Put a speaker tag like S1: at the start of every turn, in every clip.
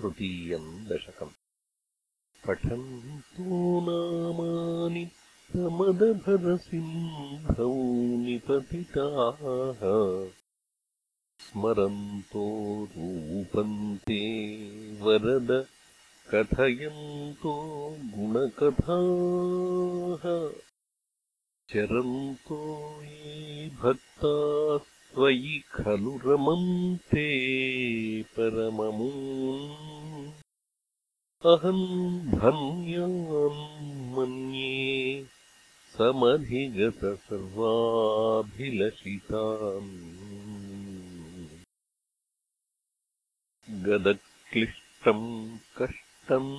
S1: तृतीयम् दशकम्। पठन्तु नामानि प्रमदभरसिन्धौ निपतिताः स्मरन्तो रूपन्ते वरद कथयन्तो गुणकथाः। चरन्तो ये भक्ताः त्वयि खलु रमन्ते परममून्। अहम् धन्यान् मन्ये समधिगतसर्वाभिलषितान् गदक्लिष्टम् कष्टम्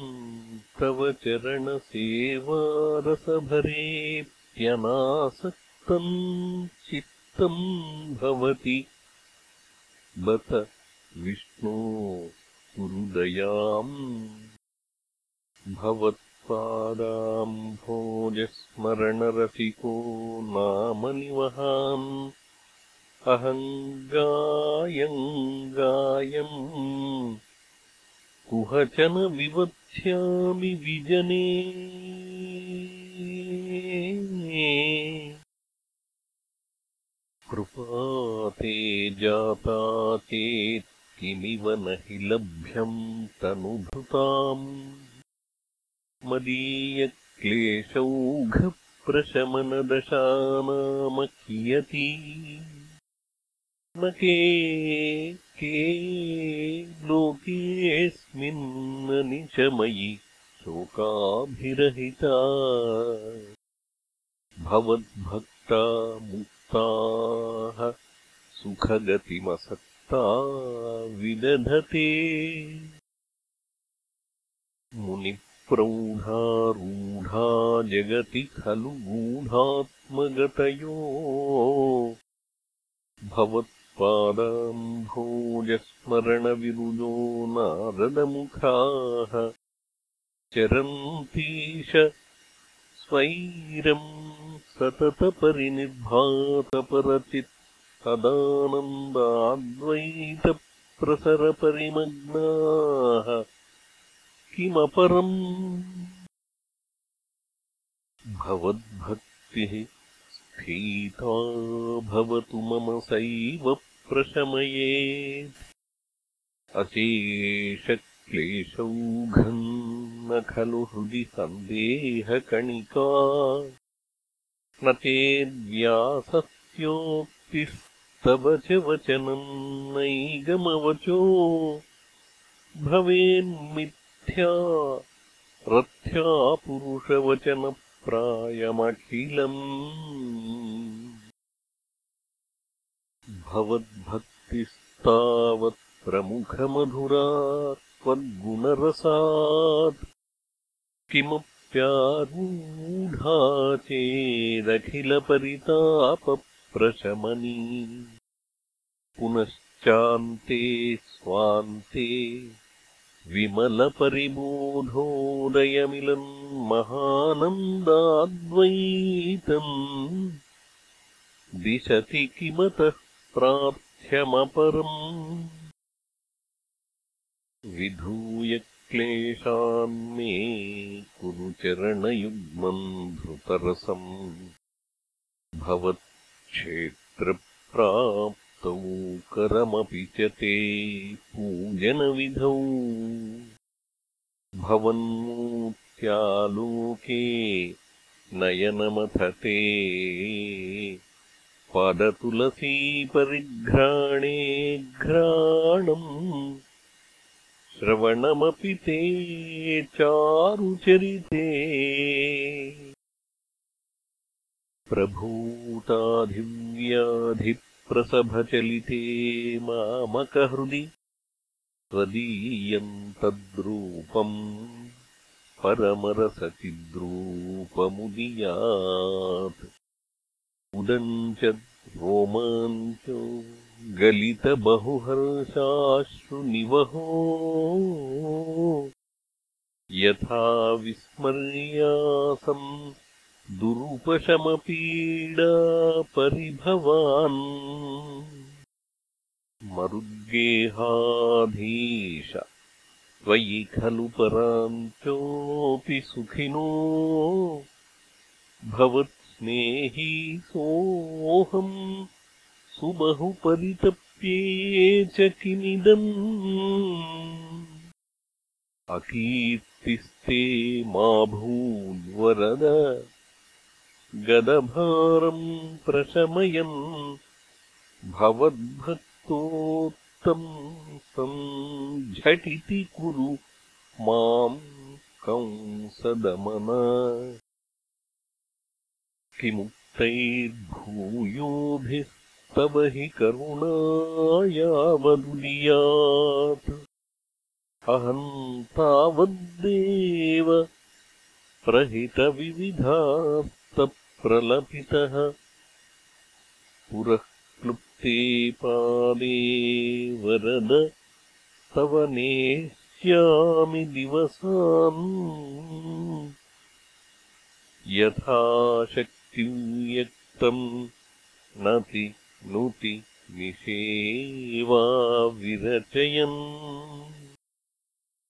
S1: तव चरणसेवारसभरेऽप्यनासक्तम् चित् भवति। बत विष्णो गुरुदयाम् भवत्पादाम्भोजस्मरणरसिको नामनिवहान् अहम् गायम् गायम् कुहचन विवत्स्यामि विजने कृपाते जाता चेत् किमिव न हि लभ्यम् तनुभृताम्। मदीयक्लेशौघप्रशमनदशानाम कियती। न के के लोकेऽस्मिन्ननिशमयि शोकाभिरहिता। भवद्भक्ता सुखगतिमसक्ता विदधते। मुनिप्रौढारूढा जगति खलु गूढात्मगतयो। भवत्पादाम्भोजस्मरणविरुजो नारदमुखाः। चरन्तीश स्वैरम् सततपरिनिर्भातपरचित्तदानन्दाद्वैतप्रसरपरिमग्नाः किमपरम्? भवद्भक्तिः स्फीता भवतु मम सैव प्रशमयेत्। अशेषक्लेशौघम् न खलु हृदि सन्देहकणिका न चेद्व्यासस्योक्तिस्तव च वचनम् नैगमवचो भवेन्मिथ्या रथ्या पुरुषवचनप्रायमखिलम् भवद्भक्तिस्तावत्प्रमुखमधुरा त्वद्गुणरसात् किमु प्यारूढा चेदखिलपरितापप्रशमनी पुनश्चान्ते स्वान्ते विमलपरिबोधोदयमिलन् महानन्दाद्वैतम्। दिशति किमतः प्रार्थ्यमपरम्। विधूय क्लेशान्मे कुरु चरणयुग्मम् धृतरसम्। भवत्क्षेत्रप्राप्तौ करमपि च ते पूजनविधौ। भवन्मूत्यालोके नयनमथते। पदतुलसीपरिघ्राणे घ्राणम् श्रवणमपि ते चारुचरिते। प्रभूताधिव्याधिप्रसभचलिते मामकहृदि त्वदीयम् तद्रूपम् परमरसचिद्रूपमुदीयात्। उदञ्च रोमाञ्चो गलितबहुहर्षाश्रुनिवहो यथा विस्मर्यासम् दुरुपशमपीडापरिभवान्। मरुद्गेहाधीश त्वयि खलु पराञ्चोऽपि सुखिनो। भवत्स्नेही सोऽहम् सुबहुपरितप्ये च किमिदम् अकीर्तिस्ते मा भून्वरद। गदभारम् प्रशमयन्। भवद्भक्तोत्तम् सञ्झटिति कुरु माम् कंसदमन किमुक्तैर्भूयोभिस्तव हि करुणायावदुदीयात् अहम् तावद्देव प्रहितविविधास्तप्रलपितः पुरः क्लुप्ते पादे वरद तव नेष्यामि दिवसान्। यथाशक्तिव्यक्तम् नति नुति निषेवा विरचयन्